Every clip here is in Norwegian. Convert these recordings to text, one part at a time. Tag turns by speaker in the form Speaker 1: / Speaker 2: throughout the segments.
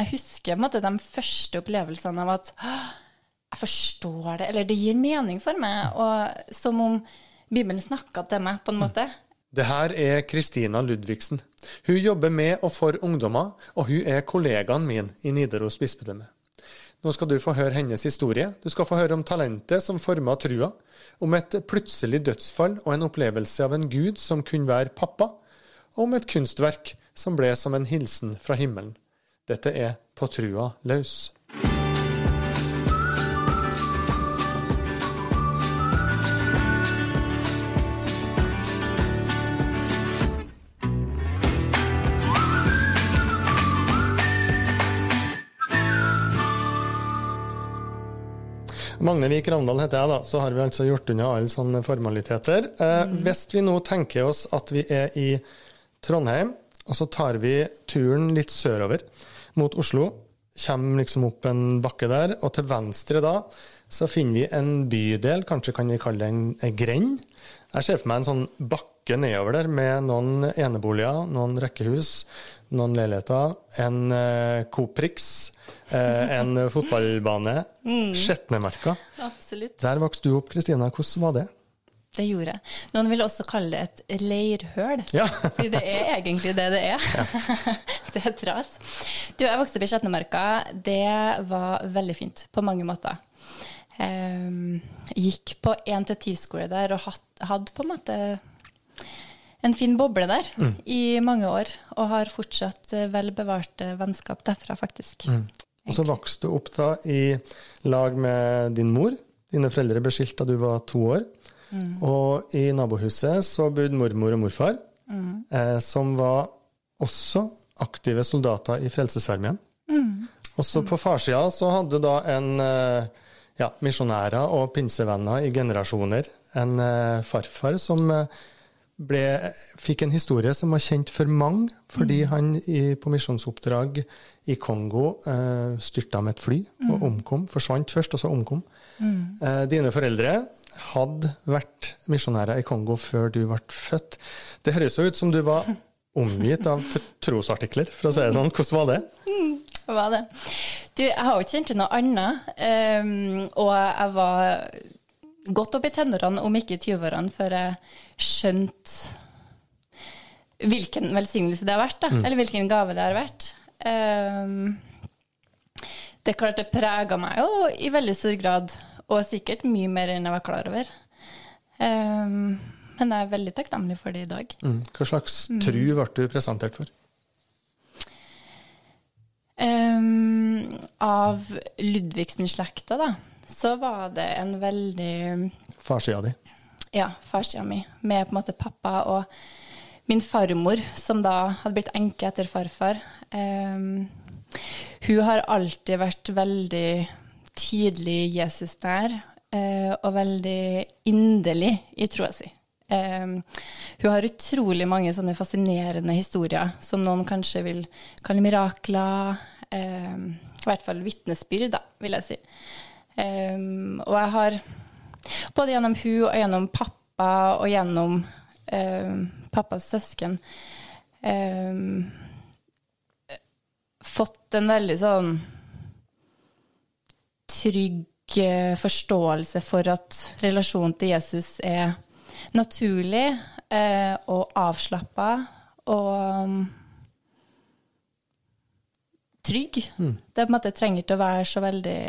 Speaker 1: Jeg husker måte de første opplevelsene av at jeg forstår det, eller det gir mening for meg, og som om Bibelen snakka til meg, på en måte.
Speaker 2: Det her er Kristina Ludvigsen. Hun jobber med og for ungdommer, og hun er kollegaen min i Nidaros bispedømme. Nå skal du få høre hennes historie. Du skal få høre om talentet som forma trua, om et plutselig dødsfall og en opplevelse av en gud som kunne være pappa, og om et kunstverk som ble som en hilsen fra himmelen. Dette er På trua løs. Magnevik Ravndal heter jeg, da. Så har vi altså gjort unna alle sånne formaliteter. Eh, mm. Hvis vi nå tenker oss at vi er i Trondheim, og så tar vi turen litt sørover mot Oslo, kommer liksom opp en bakke der, og til venstre da så finner vi en bydel, kanskje kan vi kalle det en, en grend. Jeg ser for meg en sånn bakke nedover der med noen eneboliger, noen rekkehus, noen leiligheter, en eh, Coprix, eh, en fotballbane. Mm. Skjetnemerka.
Speaker 1: Absolutt.
Speaker 2: Der vokste du opp, Kristina. Hvordan var det?
Speaker 1: Det gjorde jeg. Noen vil også kalle det et leirhøl. Ja. Det er egentlig det det er. Ja. det er tras. Du, jeg vokste opp i Skjetnemarka. Det var veldig fint på mange måter. Um, gikk på 1-10-skole der og hadde på en måte en fin boble der mm. i mange år, og har fortsatt eh, vel bevarte vennskap derfra, faktisk. Mm.
Speaker 2: Og så vokste du opp da i lag med din mor. Dine foreldre ble skilt da du var to år. Og i nabohuset så bodde mormor og morfar, mm. eh, som var også aktive soldater i Frelsesarmeen. Mm. Også på farssida så hadde da en eh, ja, misjonærer og pinsevenner i generasjoner en eh, farfar som eh, ble, fikk en historie som var kjent for mange, fordi han i, på misjonsoppdrag i Kongo eh, styrta med et fly og omkom. Forsvant først, og så omkom. Mm. Eh, dine foreldre hadde vært misjonærer i Kongo før du ble født. Det høres jo ut som du var omgitt av trosartikler, for å si det sånn. Hvordan var det?
Speaker 1: Mm, var det? Du, jeg har jo ikke kjent til noe annet. Um, og jeg var godt opp i tenårene, om ikke i 20-årene, før jeg skjønte hvilken velsignelse det har vært, da. Mm. Eller hvilken gave det har vært. Um, det er klart det prega meg jo i veldig stor grad, og sikkert mye mer enn jeg var klar over. Um, men jeg er veldig takknemlig for det i dag.
Speaker 2: Mm. Hva slags mm. tru ble du presentert for?
Speaker 1: Um, av Ludvigsen-slekta, da så var det en veldig
Speaker 2: Farssida di?
Speaker 1: Ja, farssida mi. Med på en måte pappa og min farmor, som da hadde blitt enke etter farfar. Um, hun har alltid vært veldig tydelig Jesus der, uh, og veldig inderlig i troa si. Um, hun har utrolig mange sånne fascinerende historier som noen kanskje vil kalle mirakler. Um, I hvert fall vitnesbyrd, da, vil jeg si. Um, og jeg har både gjennom hun og gjennom pappa og gjennom pappas søsken fått en veldig sånn trygg eh, forståelse for at relasjonen til Jesus er naturlig eh, og avslappa og trygg. Mm. Det på en måte trenger ikke å være så veldig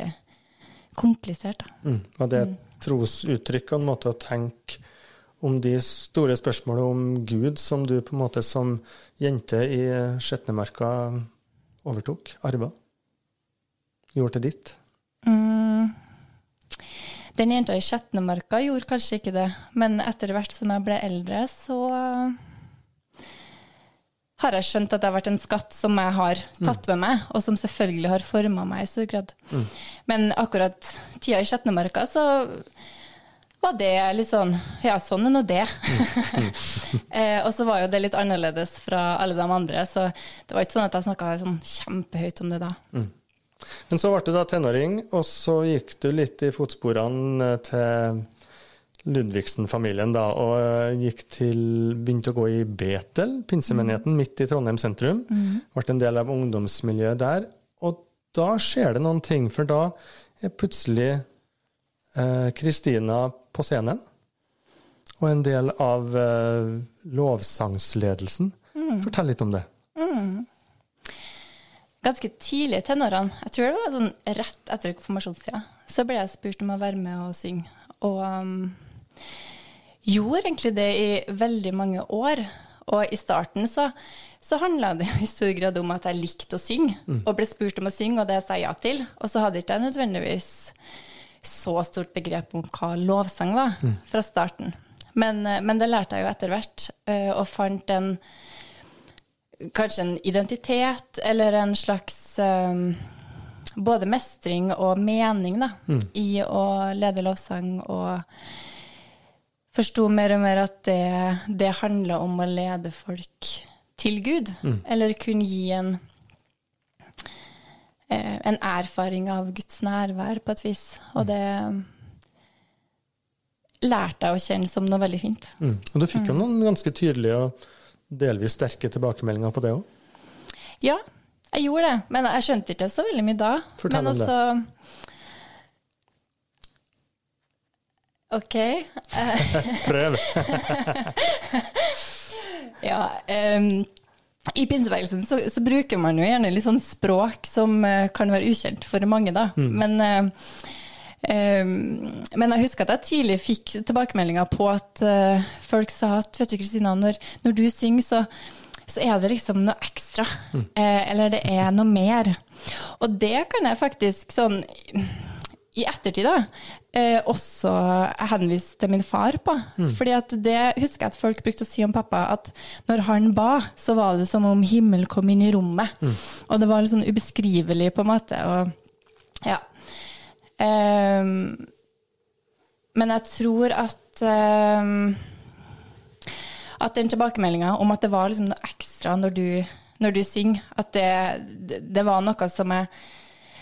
Speaker 1: komplisert.
Speaker 2: Mm. Og det et trosuttrykk og en måte å tenke om de store spørsmålene om Gud som du på en måte som jente i Skjetnemarka overtok, arva? Gjorde til ditt? Mm.
Speaker 1: Den jenta i Skjetnemarka gjorde kanskje ikke det, men etter hvert som jeg ble eldre, så har jeg skjønt at det har vært en skatt som jeg har tatt med meg, og som selvfølgelig har forma meg i stor grad. Mm. Men akkurat tida i Skjetnemarka, så var det litt sånn Ja, sånn er nå det. Mm. eh, og så var jo det litt annerledes fra alle de andre, så det var ikke sånn at jeg snakka sånn kjempehøyt om det da. Mm.
Speaker 2: Men så ble du da tenåring, og så gikk du litt i fotsporene til Ludvigsen-familien da, og eh, til, begynte å gå i Betel, pinsemenigheten, mm. midt i Trondheim sentrum. Mm. Ble en del av ungdomsmiljøet der. og da skjer det noen ting, for da er plutselig Kristina på scenen. Og en del av lovsangsledelsen. Mm. Fortell litt om det. Mm
Speaker 1: ganske tidlig i tenårene, jeg tror det var sånn rett etter konfirmasjonstida, så ble jeg spurt om å være med og synge. Og um, gjorde egentlig det i veldig mange år. Og i starten så, så handla det i stor grad om at jeg likte å synge, mm. og ble spurt om å synge, og det sa jeg ja til. Og så hadde ikke jeg nødvendigvis så stort begrep om hva lovsang var, mm. fra starten. Men, eh, men, det lærte jeg jo etter hvert, eh, og fant en kanskje en identitet eller en slags um, både mestring og mening da, mm. i å lede lovsang, og forsto mer og mer at det, det handler om å lede folk til Gud, mm. eller kunne gi en eh, en erfaring av Guds nærvær på et vis. Og det lærte jeg å kjenne som noe veldig fint.
Speaker 2: Mm. Og du fikk jo mm. noen ganske tydelige og delvis sterke tilbakemeldinger på det òg?
Speaker 1: Ja, jeg gjorde det. Men jeg skjønte ikke så veldig mye da.
Speaker 2: Fortell men om også, det.
Speaker 1: OK.
Speaker 2: Prøv.
Speaker 1: ja. Um, I pinsebevegelsen så, så, bruker man jo gjerne litt sånn språk som uh, kan være ukjent for mange, da. Mm. Men uh, men jeg husker at jeg tidlig fikk tilbakemeldinger på at uh, folk sa at vet du Kristina, når, når, du synger, så, så, er det liksom noe ekstra. Mm. Uh, eller det er noe mer. Og det kan jeg faktisk sånn i ettertid da, uh, også henvise til min far på. Mm. Fordi at det husker jeg at folk brukte å si om pappa, at når han ba, så var det som om himmelen kom inn i rommet. Mm. Og det var litt sånn ubeskrivelig, på en måte. og ja, Um, men jeg tror at um, At den tilbakemeldinga om at det var liksom noe ekstra når du, når du synger, at det, det, var noe som jeg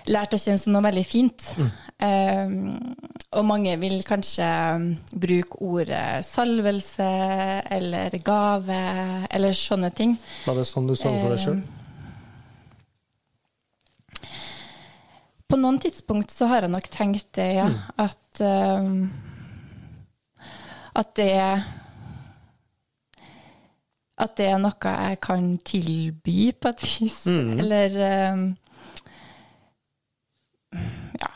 Speaker 1: lærte å kjenne som noe veldig fint. Mm. Um, og mange vil kanskje bruke ordet salvelse eller gave eller sånne ting.
Speaker 2: Var det sånn du så det på deg sjøl?
Speaker 1: På noen tidspunkt så har jeg nok tenkt det, ja. Mm. At um, At det At det er noe jeg kan tilby, på et vis. Mm. Eller um, Ja.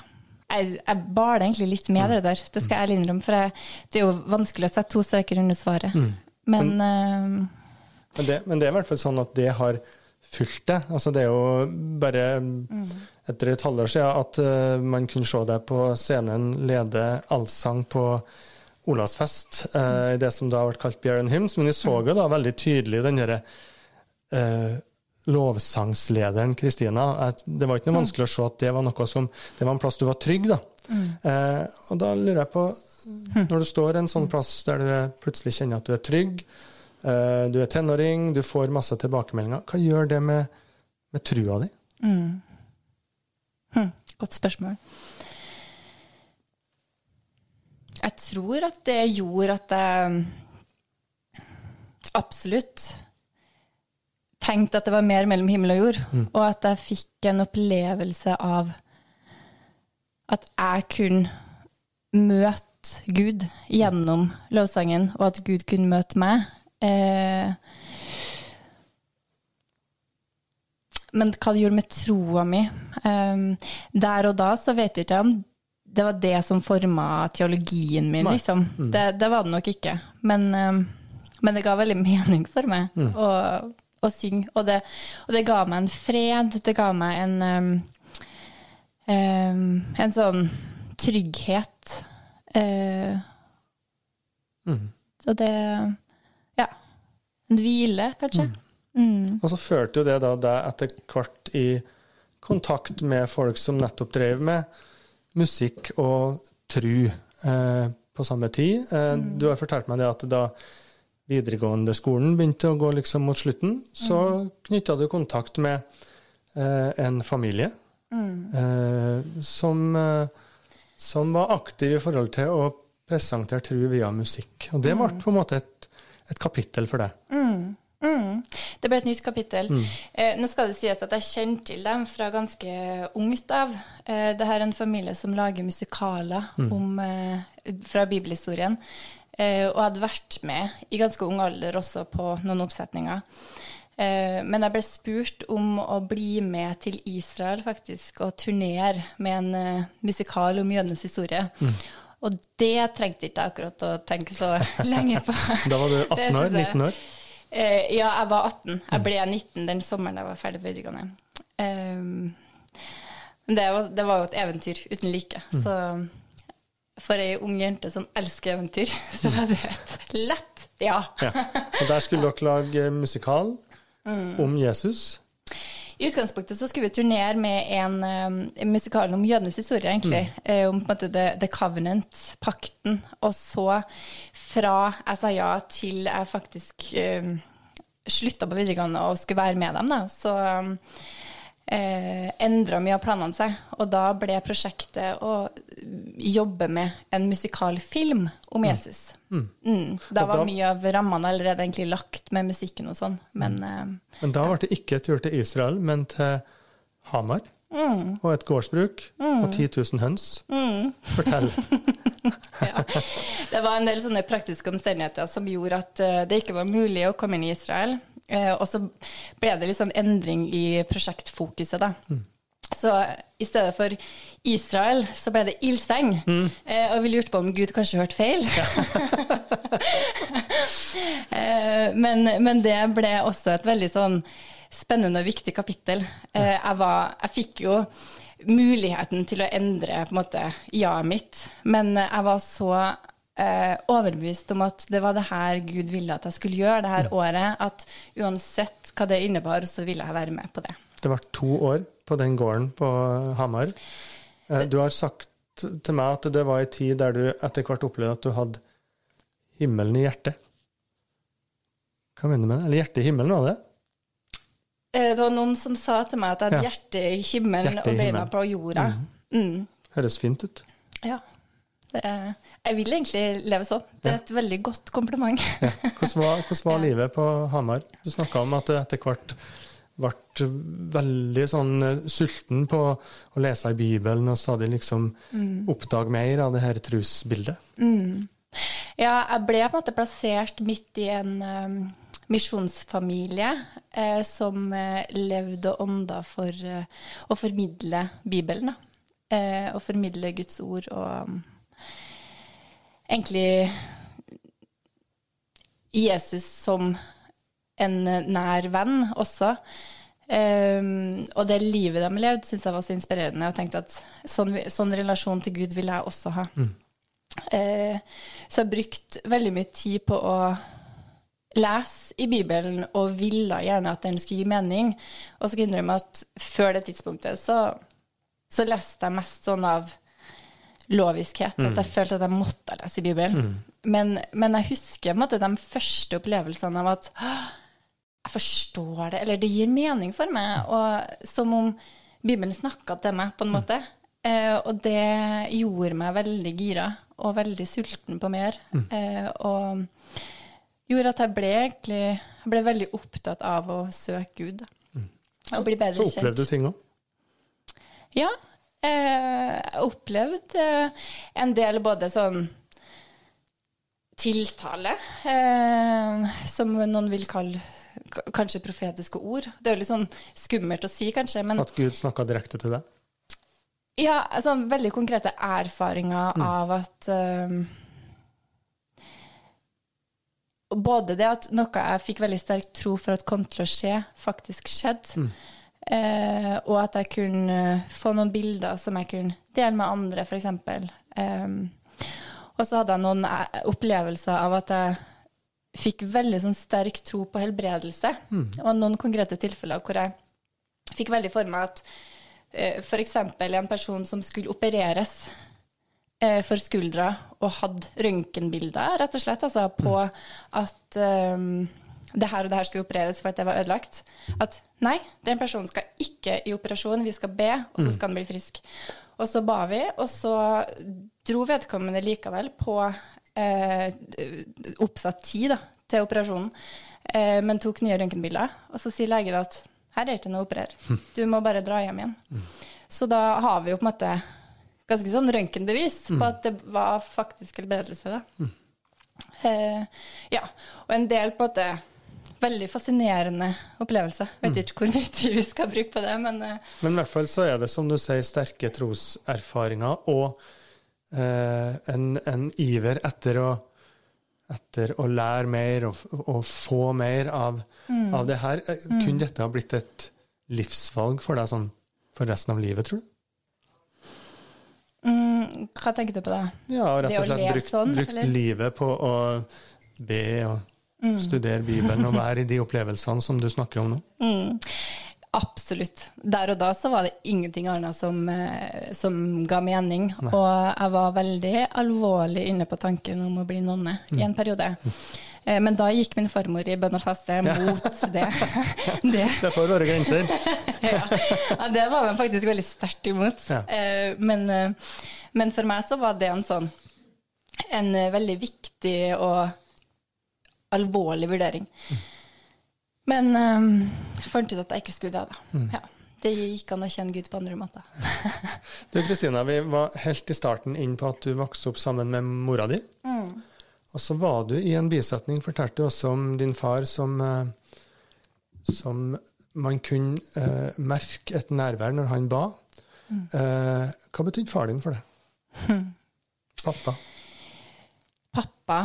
Speaker 1: Jeg, jeg baler egentlig litt med det der, det skal jeg ærlig innrømme. For jeg, det er jo vanskelig å sette to streker under svaret. Mm. Men, men,
Speaker 2: um, men, det, men det er i hvert fall sånn at det har fulgt det. Altså det er jo bare mm. Et halvår siden at uh, man kunne se deg på scenen lede allsang på Olavsfest, uh, i det som da ble kalt Bjørn Hymns. Men vi så jo da veldig tydelig den derre uh, lovsangslederen Kristina. Det var ikke noe mm. vanskelig å se at det var noe som Det var en plass du var trygg, da. Mm. og da lurer jeg på, mm. når du står en sånn plass der du plutselig kjenner at du er trygg, du er tenåring, du får masse tilbakemeldinger. Hva gjør det med, med trua di? Mm.
Speaker 1: Hm, godt spørsmål. Jeg tror at det gjorde at jeg absolutt tenkte at det var mer mellom himmel og jord, mm. og at jeg fikk en opplevelse av at jeg kunne møte Gud gjennom lovsangen, og at Gud kunne møte meg Eh, men hva det gjorde med troa mi eh, Der og da så vet jeg ikke om det var det som forma teologien min, liksom. Mm. Det, det, var det nok ikke. Men, um, men, det ga veldig mening for meg mm. å, å, synge. Og det, og det, ga meg en fred. Det ga meg en um, En sånn trygghet. Uh, mm. Og det en hvile, kanskje. Mm.
Speaker 2: Og så førte jo det da deg etter hvert i kontakt med folk som nettopp drev med musikk og tru eh, på samme tid. Eh, mm. Du har fortalt meg det at da videregående skolen begynte å gå liksom mot slutten, så mm. knytta du kontakt med eh, en familie mm. eh, som, eh, som, var aktiv i forhold til å presentere tru via musikk. Og det ble mm. på en måte et et kapittel for det.
Speaker 1: Mm. Mm. det ble et nytt kapittel. Eh, nå skal det sies at jeg kjenner til dem fra ganske ungt av. Eh, det her er en familie som lager musikaler om, eh, fra bibelhistorien. Eh, og hadde vært med i ganske ung alder også på noen oppsetninger. Eh, men jeg ble spurt om å bli med til Israel faktisk og turnere med en eh, musikal om jødenes historie. Og det trengte ikke jeg akkurat å tenke så lenge på.
Speaker 2: Da var du 18 år? 19 år?
Speaker 1: Eh, ja, jeg var 18. Jeg ble 19 den sommeren jeg var ferdig på videregående. Um, det var, det var jo et eventyr uten like. Så for ei ung jente som elsker eventyr, så var det et lett ja.
Speaker 2: Ja. Og der skulle dere lage musikal om Jesus.
Speaker 1: I utgangspunktet så skulle vi turnere med en, um, musikal om jødenes historie, egentlig. Mm. om på en måte The, The Covenant, pakten. Og så fra jeg sa ja til jeg faktisk um, slutta på videregående og skulle være med dem, da, så um, eh, endra mye av planene seg. Og da ble prosjektet å jobbe med en musikalfilm om Jesus. Mm. Da var
Speaker 2: da-
Speaker 1: mye av rammene allerede egentlig lagt med musikken og sånn, men eh,
Speaker 2: Men da ble det ikke tur til Israel, men til Hamar. Og et gårdsbruk og 10 000 høns. Fortell.
Speaker 1: ja. Det var en del sånne praktiske omstendigheter som gjorde at eh, det ikke var mulig å komme inn i Israel. Eh, og så ble det litt sånn endring i prosjektfokuset, da. Så i stedet for Israel, så ble det ildseng. Eh, og vi lurte på om Gud kanskje hørte feil. eh, men, men det ble også et veldig sånn spennende og viktig kapittel. Eh, jeg, var, jeg fikk jo muligheten til å endre på en måte ja-et mitt, men jeg var så eh, overbevist om at det var det her Gud ville at jeg skulle gjøre det her året, at uansett hva det innebar, så ville jeg være med på det.
Speaker 2: Det var to år på den gården på Hamar. Eh, Du har sagt til meg at det var en tid der du etter hvert opplevde at du hadde himmelen i hjertet. Hva mener du med det? Eller hjertet i himmelen, var det?
Speaker 1: Eh, Det var noen som sa til meg at jeg hadde
Speaker 2: Ja.
Speaker 1: hjertet i himmelen
Speaker 2: Hjertet i
Speaker 1: og beina
Speaker 2: himmelen.
Speaker 1: på jorda. Mm.
Speaker 2: Høres fint ut.
Speaker 1: Ja. Det er, jeg vil egentlig leve sånn. Det er et veldig godt kompliment.
Speaker 2: Ja. Hvordan var, hvordan var livet på Hamar? Du snakka om at du etter hvert ble veldig sånn eh, sulten på å lese i Bibelen og stadig liksom oppdage mer av det her trosbildet.
Speaker 1: Ja, jeg ble på en måte plassert midt i en um, misjonsfamilie eh, som eh, levde og ånda for eh, å formidle Bibelen. Da. Eh, å formidle Guds ord og egentlig Jesus som en nær venn også. Um, og det livet de levde, syntes jeg var så inspirerende. Og tenkte at sånn, sånn relasjon til Gud vil jeg også ha. Eh, så jeg har brukt veldig mye tid på å lese i Bibelen, og ville gjerne at den skulle gi mening. Og så kan jeg innrømme at før det tidspunktet så, så leste jeg mest sånn av loviskhet. At jeg følte at jeg måtte lese Bibelen. Men, men jeg husker måte, de første opplevelsene av at jeg forstår det, eller det gir mening for meg. Og som om Bibelen snakka til meg, på en måte. Eh, og det gjorde meg veldig gira og veldig sulten på mer. Eh, og gjorde at jeg ble egentlig jeg ble veldig opptatt av å søke Gud. da. Og bli bedre
Speaker 2: Så
Speaker 1: kjent.
Speaker 2: opplevde du ting òg.
Speaker 1: Ja. Eh, opplevd eh, en del både sånn tiltale, eh, som noen vil kalle kanskje profetiske ord. Det er jo litt sånn skummelt å si, kanskje, men
Speaker 2: At Gud snakka direkte til deg.
Speaker 1: ja, altså veldig konkrete erfaringer av at um, Både det at noe jeg fikk veldig sterk tro for at kom til å skje, faktisk skjedde. Eh, og at jeg kunne få noen bilder som jeg kunne dele med andre, f.eks. Eh, og så hadde jeg noen eh, opplevelser av at jeg fikk veldig sånn sterk tro på helbredelse. Og noen konkrete tilfeller hvor jeg fikk veldig for meg at f.eks. en person som skulle opereres eh, for skuldra, og hadde røntgenbilder, rett og slett, altså på at um, det her og det her skulle opereres for at det var ødelagt. At nei, den personen skal ikke i operasjon, vi skal be, og så skal han bli frisk. Og så ba vi, og så dro vedkommende likevel på eh, oppsatt tid da, til operasjonen. eh, men tok nye røntgenbilder. Og så sier legen at her er det ikke noe å operere, du må bare dra hjem igjen. Så da har vi jo på en måte ganske sånn røntgenbevis på at det var faktisk helbredelse. da. Eh, ja, og en del på at måte veldig fascinerende opplevelse. Vet ikke hvor mye tid vi skal bruke på det, men eh,
Speaker 2: Men i hvert fall så er det, som du sier, sterke troserfaringer og eh, en, en iver etter å, etter å lære mer og, og få mer av, av det her. Eh, Kunne dette ha blitt et livsvalg for deg sånn for resten av livet, tror du?
Speaker 1: mm, hva tenker du på da?
Speaker 2: Ja, rett og slett brukt,
Speaker 1: sånn,
Speaker 2: brukt livet på å be og
Speaker 1: Mm.
Speaker 2: studere Bibelen og være i de opplevelsene som du snakker om nå.
Speaker 1: Mm, absolutt. Der og da så var det ingenting annet som, eh, som ga mening. Og jeg var veldig alvorlig inne på tanken om å bli nonne i en periode. Eh, Men da gikk min farmor i bønn og faste mot det. det.
Speaker 2: Det får være grenser.
Speaker 1: Ja. ja, det var hun faktisk veldig sterkt imot.
Speaker 2: Ja.
Speaker 1: Eh, Men, men for meg så var det en sånn en veldig viktig og alvorlig vurdering. Men um, jeg fant ut at jeg ikke skulle det, da. Ja. Det gikk an å kjenne Gud på andre måter.
Speaker 2: Du Kristina, vi var helt i starten inn på at du vokste opp sammen med mora di. Og så var du i en bisetning, fortalte du også om din far som, eh, som man kunne eh, merke et nærvær når han ba. Eh, hva betydde far din for det? Pappa.
Speaker 1: Pappa,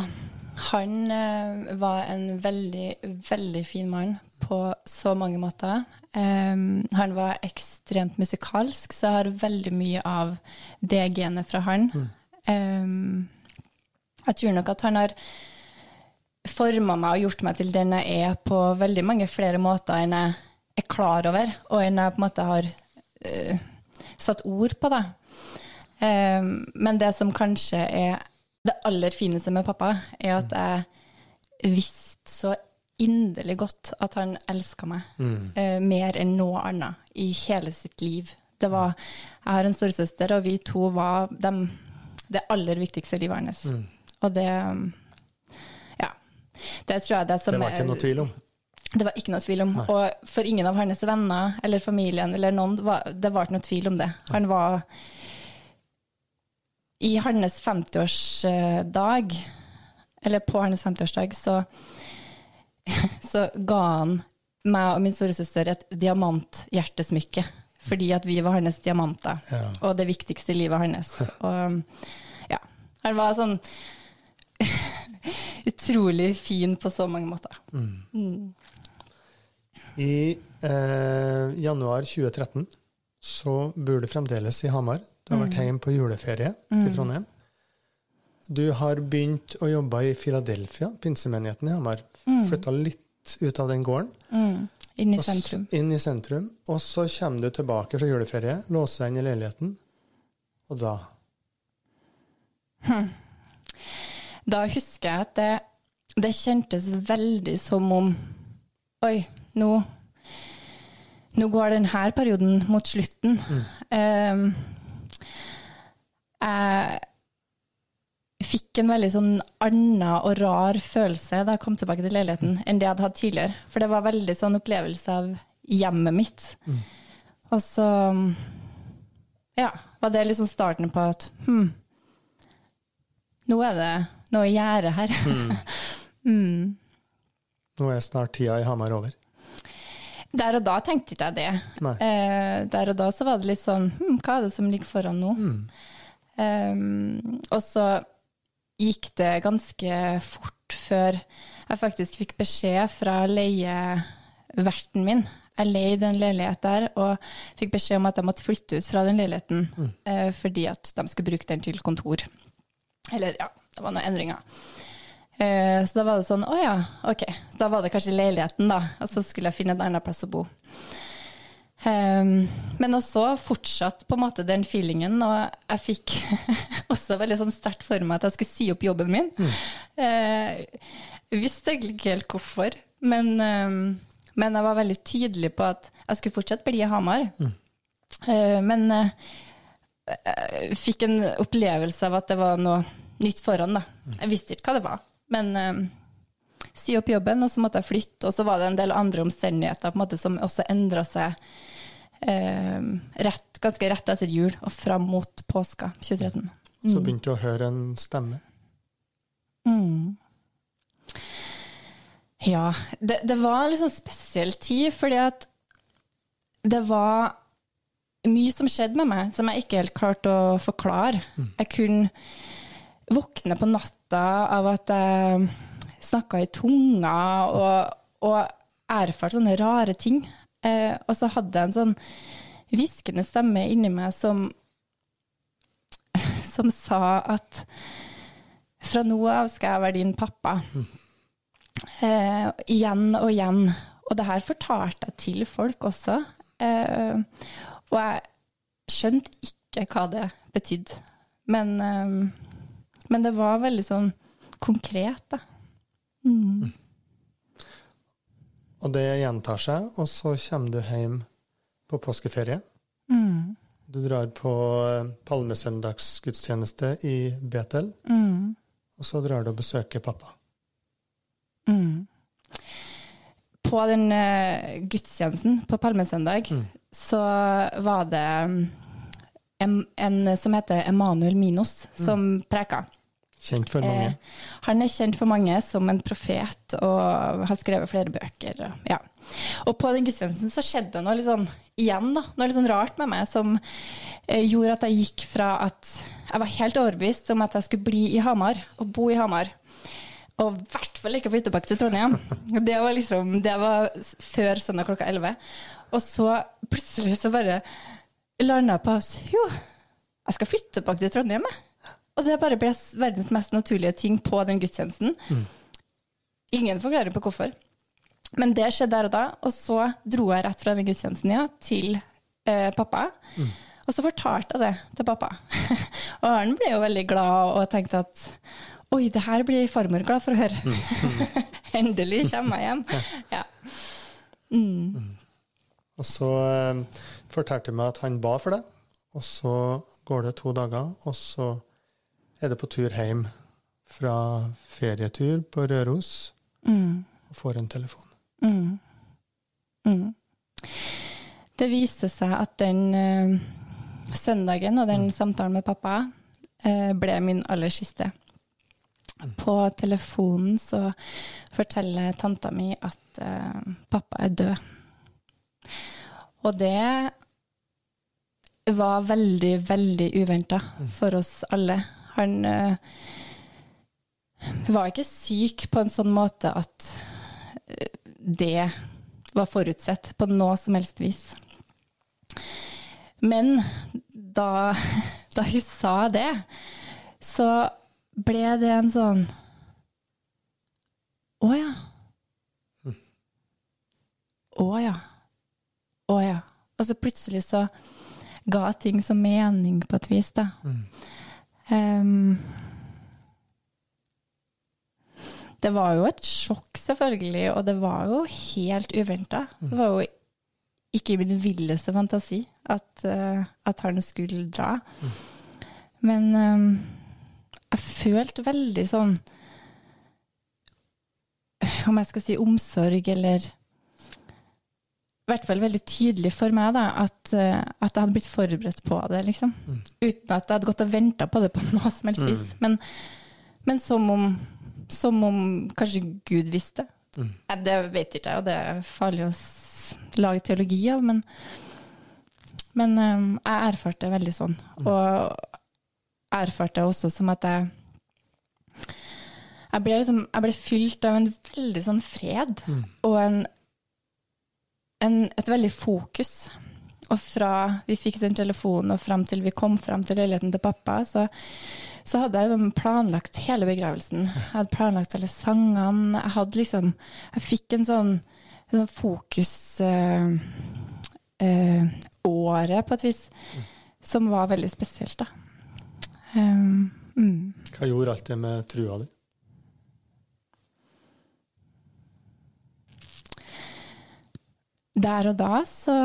Speaker 1: han eh, var en veldig, veldig fin mann på så mange måter. Em, han var ekstremt musikalsk, så jeg har veldig mye av det genet fra han. Em, jeg tror nok at han har forma meg og gjort meg til den jeg er på veldig mange flere måter enn jeg er klar over, og enn jeg på en måte har eh, satt ord på det. Em, men det som kanskje er det aller fineste med pappa, er at jeg visste så inderlig godt at han elska meg eh, mer enn noe annet i hele sitt liv. Det var, jeg har en storesøster, og vi to var dem, det aller viktigste i livet hans. Og det Ja. Det tror jeg det som
Speaker 2: Det var ikke noe tvil om.
Speaker 1: det var ikke noe tvil om. Og for ingen av hans venner eller familien eller noen, det var ikke noe tvil om det. Han var I hans 50-årsdag, eller på hans 50-årsdag, så, så ga han meg og min storesøster et diamanthjertesmykke. Fordi at vi var hans diamanter,
Speaker 2: Ja.
Speaker 1: og det viktigste i livet hans. Og ja, han var sånn utrolig fin på så mange måter.
Speaker 2: I eh, januar 2013 så bor du fremdeles i Hamar. Du har vært hjemme på juleferie i Trondheim. Du har begynt å jobbe i Philadelphia, pinsemenigheten i Hamar. Flytta litt ut av den gården.
Speaker 1: Mm. Inn i sentrum.
Speaker 2: Inn i sentrum. Og så kommer du tilbake fra juleferie, låser deg inn i leiligheten, og da
Speaker 1: Da husker jeg at det, det kjentes veldig som om Oi, nå Nå går denne perioden mot slutten. Um, jeg fikk en veldig sånn annen og rar følelse da jeg kom tilbake til leiligheten, enn det jeg hadde hatt tidligere. For det var veldig sånn opplevelse av hjemmet mitt. Og så ja, var det liksom starten på at hm, nå er det noe å gjøre her.
Speaker 2: Nå er snart tida i Hamar over.
Speaker 1: Der og da tenkte ikke jeg det. Eh, der og da så var det litt sånn hm, Hva er det som ligger foran nå? Um, og så gikk det ganske fort før jeg faktisk fikk beskjed fra leieverten min. Jeg leide en leilighet der og fikk beskjed om at jeg måtte flytte ut fra den leiligheten eh, fordi at de skulle bruke den til kontor. Eller ja, det var noen endringer. Eh, så da var det sånn, å ja, ok. Da var det kanskje leiligheten, da. Og så skulle jeg finne en annen plass å bo. Ehm, men også fortsatt på en måte den feelingen, og jeg fikk også veldig sånn sterkt for meg at jeg skulle si opp jobben min. Mm. jeg visste egentlig ikke helt hvorfor, men, um, men jeg var veldig tydelig på at jeg skulle fortsatt bli i Hamar. Eh, men uh, jeg fikk en opplevelse av at det var noe nytt foran. Da. Jeg visste ikke hva det var, men eh, si opp jobben, og så måtte jeg flytte. Og så var det en del andre omstendigheter på en måte, som også endra seg eh, rett, ganske rett etter jul og fram mot påska 2013.
Speaker 2: Så begynte du å høre en stemme.
Speaker 1: Mm. Ja. Det, det var en litt sånn spesiell tid, fordi at det var mye som skjedde med meg, som jeg ikke helt klarte å forklare. Jeg kunne våkne på natta av at jeg snakka i tunga og, og erfarte sånne rare ting. Eh, og så hadde jeg en sånn hviskende stemme inni meg som, som sa at fra nå av skal jeg være din pappa. Eh, igjen og igjen. Og det her fortalte jeg til folk også. Eh, og jeg skjønte ikke hva det betydde. Men, eh, men det var veldig sånn konkret, da. Mm.
Speaker 2: Og det gjentar seg, og så kommer du hjem på påskeferie.
Speaker 1: Mm.
Speaker 2: Du drar på eh, palmesøndagsgudstjeneste i Betel,
Speaker 1: Mm.
Speaker 2: og så drar du og besøker pappa.
Speaker 1: Mm. På den uh, gudstjenesten på Palmesøndag
Speaker 2: Mm.
Speaker 1: så var det mm, en, en som heter Emanuel Minos, som preka.
Speaker 2: Kjent for mange.
Speaker 1: Eh, han er kjent for mange som en profet og har skrevet flere bøker. og- Ja. Og på den gudstjenesten så skjedde noe litt sånn igjen, da, noe litt sånn rart med meg som eh, gjorde at jeg gikk fra at jeg var helt overbevist om at jeg skulle bli i Hamar og bo i Hamar. Og i hvert fall ikke flytte tilbake til Trondheim. Det var liksom, det var før søndag klokka 11. Og så plutselig så bare landa jeg på at jo, jeg skal flytte tilbake til Trondheim, jeg. Og det bare ble verdens mest naturlige ting på den gudstjenesten. Ingen forklaring på hvorfor. Men det skjedde der og da, og så dro jeg rett fra den gudstjenesten ja, til eh, pappa. Og så fortalte jeg det til pappa. og han ble jo veldig glad og tenkte at oi, det her blir farmor glad for å høre. Endelig kommer jeg hjem. Ja.
Speaker 2: Og så eh, fortalte han meg at han ba for det, og så går det to dager, og så er det på tur hjem fra ferietur på Røros,
Speaker 1: Mm.
Speaker 2: og får en telefon.
Speaker 1: Mm. Mm. Det viste seg at den uh, søndagen og den samtalen med pappa uh, ble min aller siste. På telefonen så forteller tanta mi at uh, pappa er død. Og det var veldig, veldig uventa for oss alle. Han eh, var ikke syk på en sånn måte at eh, det var forutsett på noe som helst vis. Men da, da hun sa det, så ble det en sånn Å ja. Å ja. Å ja. Og så plutselig så ga ting som mening på et vis, da. Ehm, det var jo et sjokk, selvfølgelig, og det var jo helt uventa. Det var jo ikke min villeste fantasi at, uh, at han skulle dra. Men um, jeg følte veldig sånn Om jeg skal si omsorg, eller i hvert fall veldig tydelig for meg da, at, eh, at jeg hadde blitt forberedt på det, liksom. Uten at jeg hadde gått og venta på det på noe som helst vis. Men, men som, om, som om kanskje Gud visste. Eh, Det vet ikke jeg, og det er farlig å lage teologi av, men, men um, jeg erfarte det veldig sånn. Og erfarte det også som at jeg jeg ble, liksom, jeg ble fylt av en veldig sånn fred og en en, et veldig fokus. Og fra vi fikk den telefonen og fram til vi kom fram til leiligheten til pappa, så, så hadde jeg liksom planlagt hele begravelsen. Jeg hadde planlagt alle sangene. Jeg liksom Jeg fikk en sånn, en sånn fokus øh, øh, året, på et vis, som var veldig spesielt, da. Um, mm.
Speaker 2: Hva gjorde alt det med trua di?
Speaker 1: Der og da så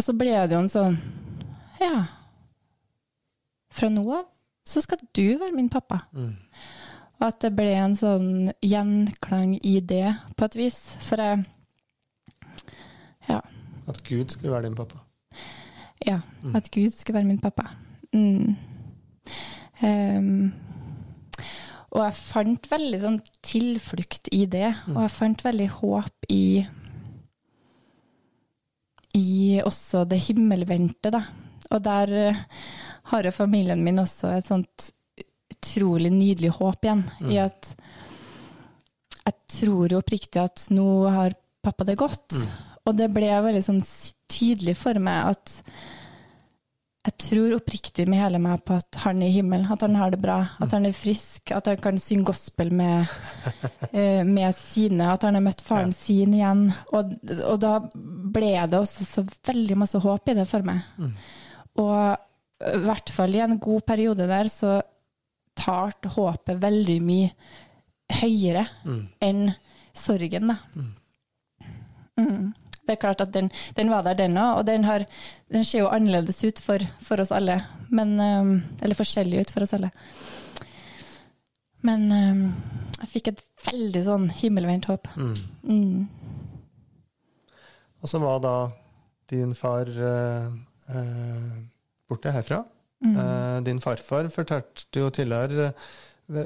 Speaker 1: Så ble det jo en sånn Ja. Fra nå av så skal du være min pappa. Og at det ble en sånn gjenklang i det, på et vis. For jeg Ja.
Speaker 2: At Gud skulle være din pappa?
Speaker 1: Ja. At Gud skulle være min pappa. Mm. Um, og jeg fant veldig sånn tilflukt i det, og jeg fant veldig håp i i også det himmelvendte, da. Og der uh, har jo familien min også et sånt utrolig nydelig håp igjen, mm. i at jeg tror jo oppriktig at nå har pappa det godt. Mm. Og det ble veldig sånn tydelig for meg at jeg tror oppriktig med hele meg på at han er i himmelen, at han har det bra, at han er frisk, at han kan synge gospel med, eh, med sine, at han har møtt faren ja. sin igjen. Og, og, da ble det også så veldig masse håp i det for meg. Mm. Og i hvert fall i en god periode der så tarte håpet veldig mye høyere mm. enn sorgen, da. Mm. Mm. Det er klart at den, den var der, den òg, og den, har, den, ser jo annerledes ut for, for oss alle. Men, um, eller forskjellig ut for oss alle. Men um, jeg fikk et veldig sånn himmelvendt håp. Mm. Mm.
Speaker 2: Og så var da din far uh, uh, borte herfra. Mm. Uh, din farfar fortalte jo tidligere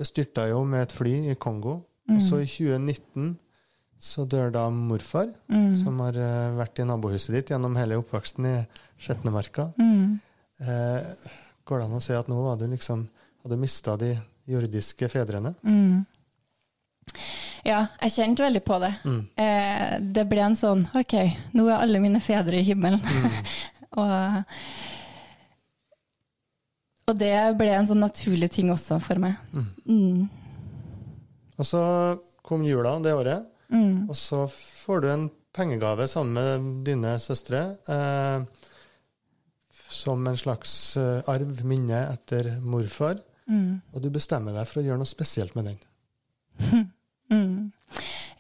Speaker 2: styrta jo med et fly i Kongo. Og så i 2019 så dør da morfar, mm. som har uh, vært i nabohuset ditt gjennom hele oppveksten i Skjetnemarka. Mm. Uh, går det an å si at nå var du liksom, hadde mista de jordiske fedrene?
Speaker 1: Mm. Ja, jeg kjente veldig på det. Mm. Eh, det ble en sånn OK, nå er alle mine fedre i himmelen. Mm. og, og, det ble en sånn naturlig ting også for meg. Mm.
Speaker 2: Og så kom jula det året. Mm. Og så får du en pengegave sammen med dine søstre. Eh, som en slags eh, arv, minne etter morfar. Mm. Og du bestemmer deg for å gjøre noe spesielt med den.
Speaker 1: Mm.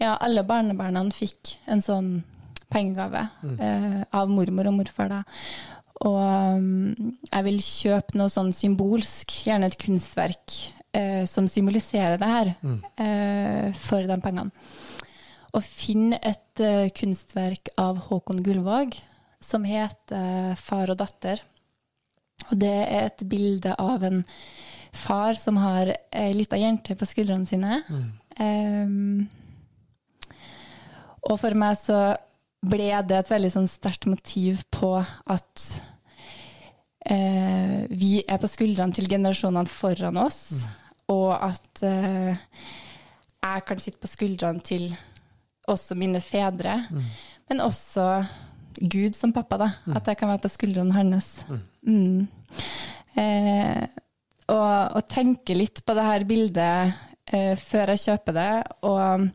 Speaker 1: Ja, alle barnebarna fikk en sånn pengegave mm. eh, av mormor og morfar. da. Og um, jeg vil kjøpe noe sånn symbolsk, gjerne et kunstverk, eh, som symboliserer det her, mm. eh, for de pengene å finne et uh, kunstverk av Håkon Gullvåg som heter 'Far og datter'. Og det er et bilde av en far som har ei lita jente på skuldrene sine. Mm. Um, og for meg så ble det et veldig sånn sterkt motiv på at uh, vi er på skuldrene til generasjonene foran oss, mm. og at uh, jeg kan sitte på skuldrene til også mine fedre, mm. men også Gud som pappa, da. Mm. At jeg kan være på skuldrene hans. Mm. mm. Eh, og, og, tenke litt på det her bildet eh, før jeg kjøper det. Og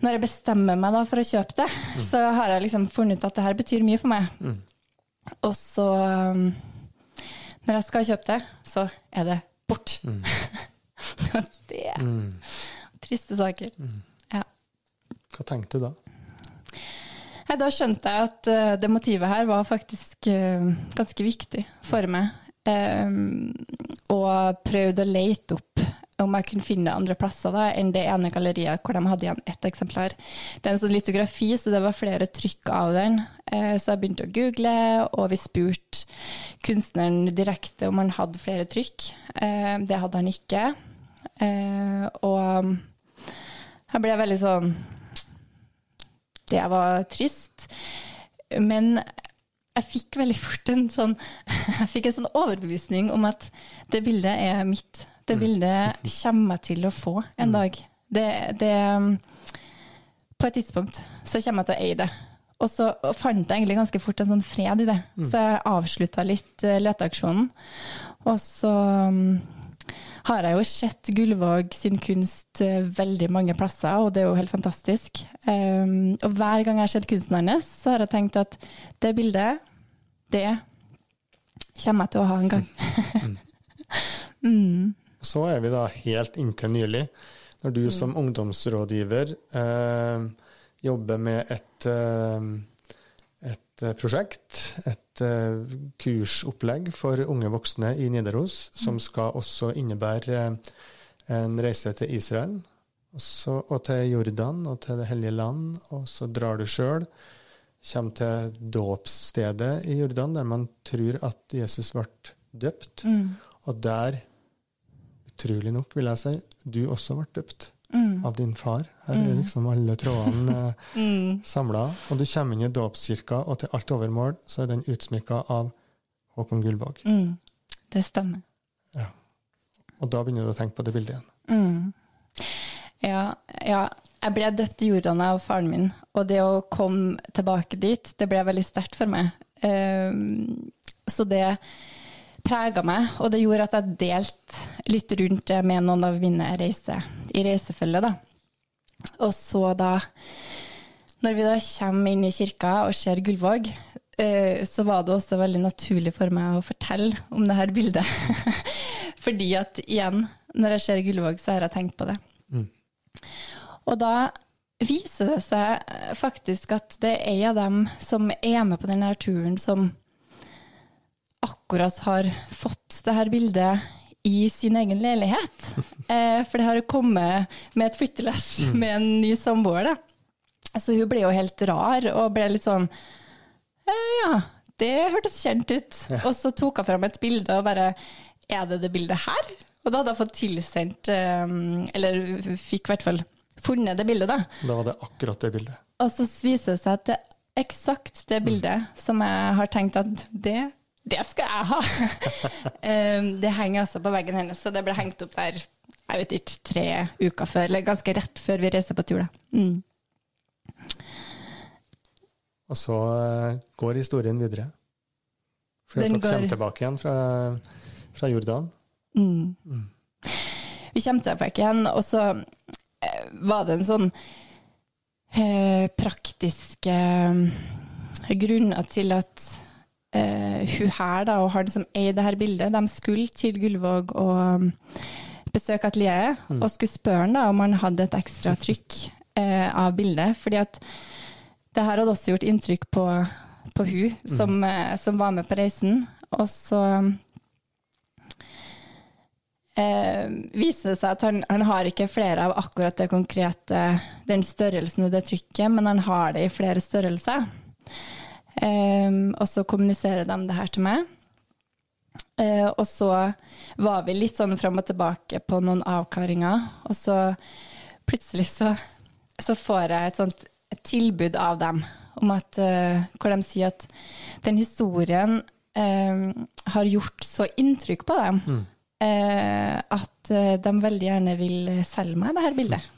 Speaker 1: når jeg bestemmer meg da for å kjøpe det, mm. så har jeg liksom funnet ut at det her betyr mye for meg. Mm. Og så Når jeg skal kjøpe det, så er det bort. det er triste saker.
Speaker 2: Hva tenkte du da?
Speaker 1: Nei, da skjønte jeg at uh, det motivet her var faktisk uh, ganske viktig for meg. Um, og prøvde å lete opp om jeg kunne finne andre plasser da, enn det ene galleriet hvor de hadde igjen ett eksemplar. Det er en sånn litografi, så det var flere trykk av den. Uh, så jeg begynte å google, og vi spurte kunstneren direkte om han hadde flere trykk. det hadde han ikke. og jeg ble veldig sånn det var trist. Men jeg fikk veldig fort en sånn en sånn overbevisning om at det bildet er mitt. Det mm. bildet kommer jeg til å få en mm. dag. Det, det På et tidspunkt så kommer jeg til å eie det. Og så fant jeg egentlig ganske fort en sånn fred i det. Mm. Så jeg avslutta litt eh, leteaksjonen. Og så har jeg jo sett Gullvåg sin kunst eh, veldig mange plasser, og det er jo helt fantastisk. Um, og hver gang jeg har sett kunsten hans, så har jeg tenkt at det bildet, det kommer jeg til å ha en gang.
Speaker 2: mm. mm. Så er vi da helt inntil nylig, når du mm. som ungdomsrådgiver eh, jobber med et eh, et eh, prosjekt, et uh, kursopplegg for unge voksne i Nidaros, som mm. skal også innebære en reise til Israel og, så, og til Jordan og til Det hellige land, og så drar du sjøl. Kommer til dåpsstedet i Jordan, der man tror at Jesus ble døpt.
Speaker 1: Mm.
Speaker 2: Og der, utrolig nok, vil jeg si, du også ble døpt
Speaker 1: Mm.
Speaker 2: av din far. Her er liksom alle trådene eh,
Speaker 1: Mm.
Speaker 2: Samla. Og du kommer inn i dåpskirka, og til alt overmål så er den utsmykka av Håkon Gullvåg.
Speaker 1: Mm. Det stemmer.
Speaker 2: Og da begynner du å tenke på det bildet igjen.
Speaker 1: Mm. Ja, ja, jeg ble døpt i Jordan av faren min, og det å komme tilbake dit, det ble veldig sterkt for meg. Um, så det prega meg, og det gjorde at jeg delte litt rundt det med noen av mine reiser, i reisefølget, da. Og så da, når vi da kommer inn i kirka og ser Gullvåg, eh, så var det også veldig naturlig for meg å fortelle om det her bildet. Fordi at igjen, når jeg ser Gullvåg, så har jeg tenkt på det.
Speaker 2: Mm.
Speaker 1: Og da viser det seg faktisk at det er ei av dem som er med på denne turen, som akkurat har fått det her bildet i sin egen leilighet. Eh, for det har kommet med et flyttelass med en ny samboer. da. Så hun ble jo helt rar og ble litt sånn eh, Ja, det hørtes kjent ut. Og så tok hun fram et bilde og bare Er det det bildet her? Og da hadde hun fått tilsendt eh, Eller fikk i hvert fall funnet det bildet, da.
Speaker 2: Da var det akkurat det bildet.
Speaker 1: Og så viser det seg at det er eksakt det bildet som jeg har tenkt at det, det skal jeg ha. Um, det henger altså på veggen hennes, så det ble hengt opp der jeg vet ikke, tre uker før, eller ganske rett før vi reiser på tur. da. Mm.
Speaker 2: Og så eh, går historien videre.
Speaker 1: Den går-
Speaker 2: kommer tilbake igjen fra, fra Jordan.
Speaker 1: Mm. Vi kommer tilbake igjen, og så eh, var det en sånn eh, praktiske eh, grunner til at eh, hun her da, og han som eier det her bildet, de skulle til Gullvåg og um, besøke atelieret, og skulle spørre han da om han hadde et ekstra trykk eh, av bildet. fordi at det her hadde også gjort inntrykk på, på hun som, eh, som var med på reisen. Og så eh, viser det seg at han, han har ikke flere av akkurat det konkrete, den størrelsen og det trykket, men han har det i flere størrelser. Eh, og så kommuniserer de det her til meg. Eh, og så var vi litt sånn fram og tilbake på noen avklaringer, og så plutselig så, så får jeg et sånt tilbud av dem, om at, uh, hvor de sier at den historien uh, har gjort så inntrykk på dem eh, at eh, de veldig gjerne vil selge meg det her bildet.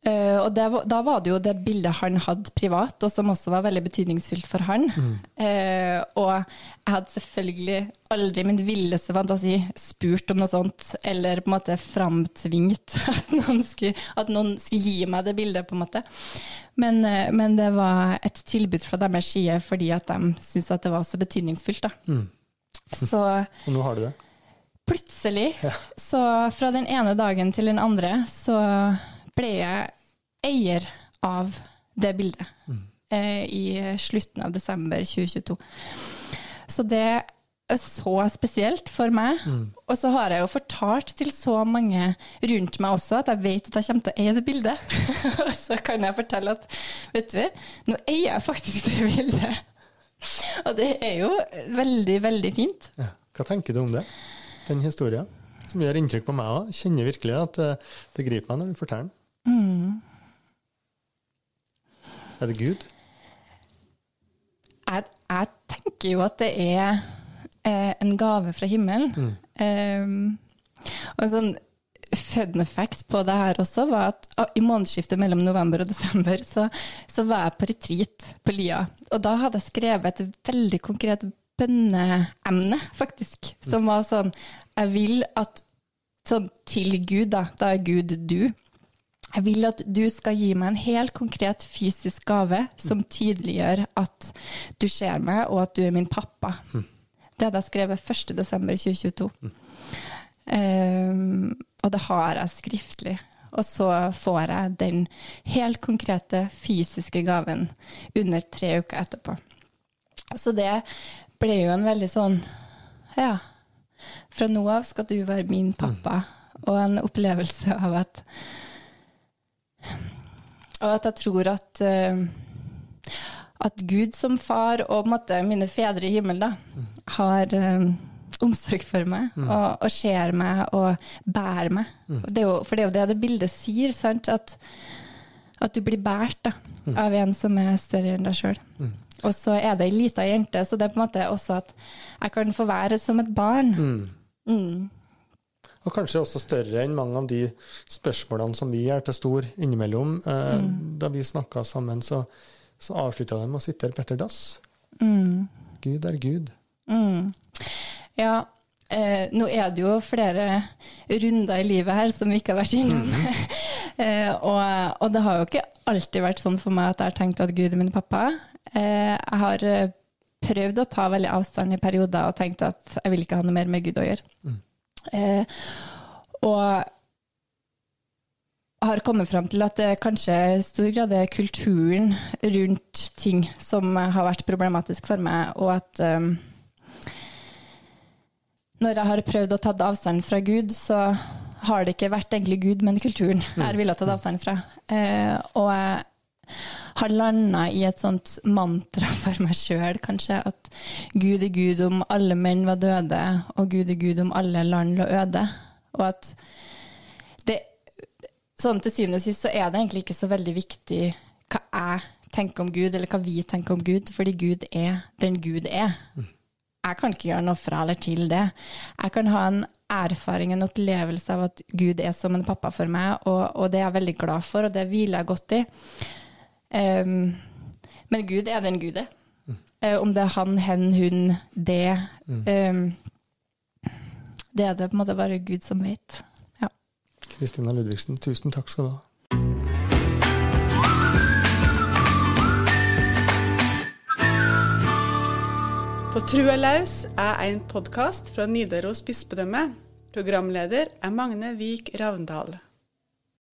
Speaker 1: Eh, og det, da var det jo det bildet han hadde privat, og som også var veldig betydningsfullt for han. Eh, og jeg hadde selvfølgelig aldri i min villeste fantasi spurt om noe sånt, eller på en måte framtvingt at noen skulle, at noen skulle gi meg det bildet, på en måte. Men, uh, men det var et tilbud fra deres side fordi at de syntes at det var så betydningsfullt. Da. Så
Speaker 2: Og nå har du det.
Speaker 1: plutselig, så fra den ene dagen til den andre, så ble jeg eier av det bildet eh, i slutten av desember 2022. Så det er så spesielt for meg. Og så har jeg jo fortalt til så mange rundt meg også at jeg vet at jeg kommer til å eie det bildet. Og så kan jeg fortelle at vet du, nå eier jeg faktisk det bildet. Og det er jo veldig, veldig fint.
Speaker 2: Ja. Hva tenker du om det? Den historien? Som gjør inntrykk på meg òg. Kjenner virkelig at eh, det griper meg når du forteller den. Er det Gud?
Speaker 1: jeg, jeg tenker jo at det er eh, en gave fra himmelen. Eh, og en sånn fun fact på det her også var at ah, i månedsskiftet mellom november og desember så, så var jeg på retreat på Lia. Og da hadde jeg skrevet et veldig konkret bønneemne, faktisk. Som var sånn Jeg vil at Sånn til Gud, da. Da er Gud du. Jeg vil at du skal gi meg en helt konkret fysisk gave som tydeliggjør at du ser meg, og at du er min pappa. Det hadde jeg skrevet 1.12.2022. Um, og det har jeg skriftlig. Og så får jeg den helt konkrete fysiske gaven under tre uker etterpå. Så det ble jo en veldig sånn Ja. fra nå av skal du være min pappa. Og en opplevelse av at Og at jeg tror at uh, at Gud som far og måte, mine fedre i himmelen da, har eh, omsorg for meg og, og ser meg og bærer meg. Det er jo, for det er jo det det bildet sier, sant? At, at du blir båret da, av en som er større enn deg sjøl. Og så er det ei lita jente, så det er på en måte også at jeg kan få være som et barn. Mm.
Speaker 2: Og kanskje også større enn mange av de spørsmålene som vi er til stor innimellom. Eh, Da vi snakka sammen, så, så avslutta de med å sitere Petter Dass. Gud er Gud.
Speaker 1: Mm. Ja, eh, nå er det jo flere runder i livet her som vi ikke har vært innom. eh, og, og det har jo ikke alltid vært sånn for meg at jeg har tenkt at Gud er min pappa. Eh, jeg har eh, prøvd å ta veldig avstand i perioder og tenkt at jeg vil ikke ha noe mer med Gud å gjøre. Eh, og har kommet fram til at det kanskje i stor grad er kulturen rundt ting som har vært problematisk for meg, og at um, når jeg har prøvd å ta avstand fra Gud, så har det ikke vært egentlig Gud, men kulturen jeg har villet ta avstand fra. Eh, og jeg har landa i et sånt mantra for meg sjøl, kanskje, at Gud er Gud om alle menn var døde, og Gud er Gud om alle land lå øde. Og at det sånn til syvende og sist så er det egentlig ikke så veldig viktig hva jeg tenker om Gud, eller hva vi tenker om Gud, fordi Gud er den Gud er. Jeg kan ikke gjøre noe fra eller til det. Jeg kan ha en erfaring, en opplevelse av at Gud er som en pappa for meg, og, og det er jeg veldig glad for, og det hviler jeg godt i. Um, men Gud er den Gud er. Uh, om det er han, hen, hun, det um, Det er det på en måte bare Gud som vet. Ja.
Speaker 2: Kristina Ludvigsen, tusen takk skal du ha.
Speaker 3: På Trua laus er en podkast fra Nidaros bispedømme. Programleder er Magne Vik Ravndal.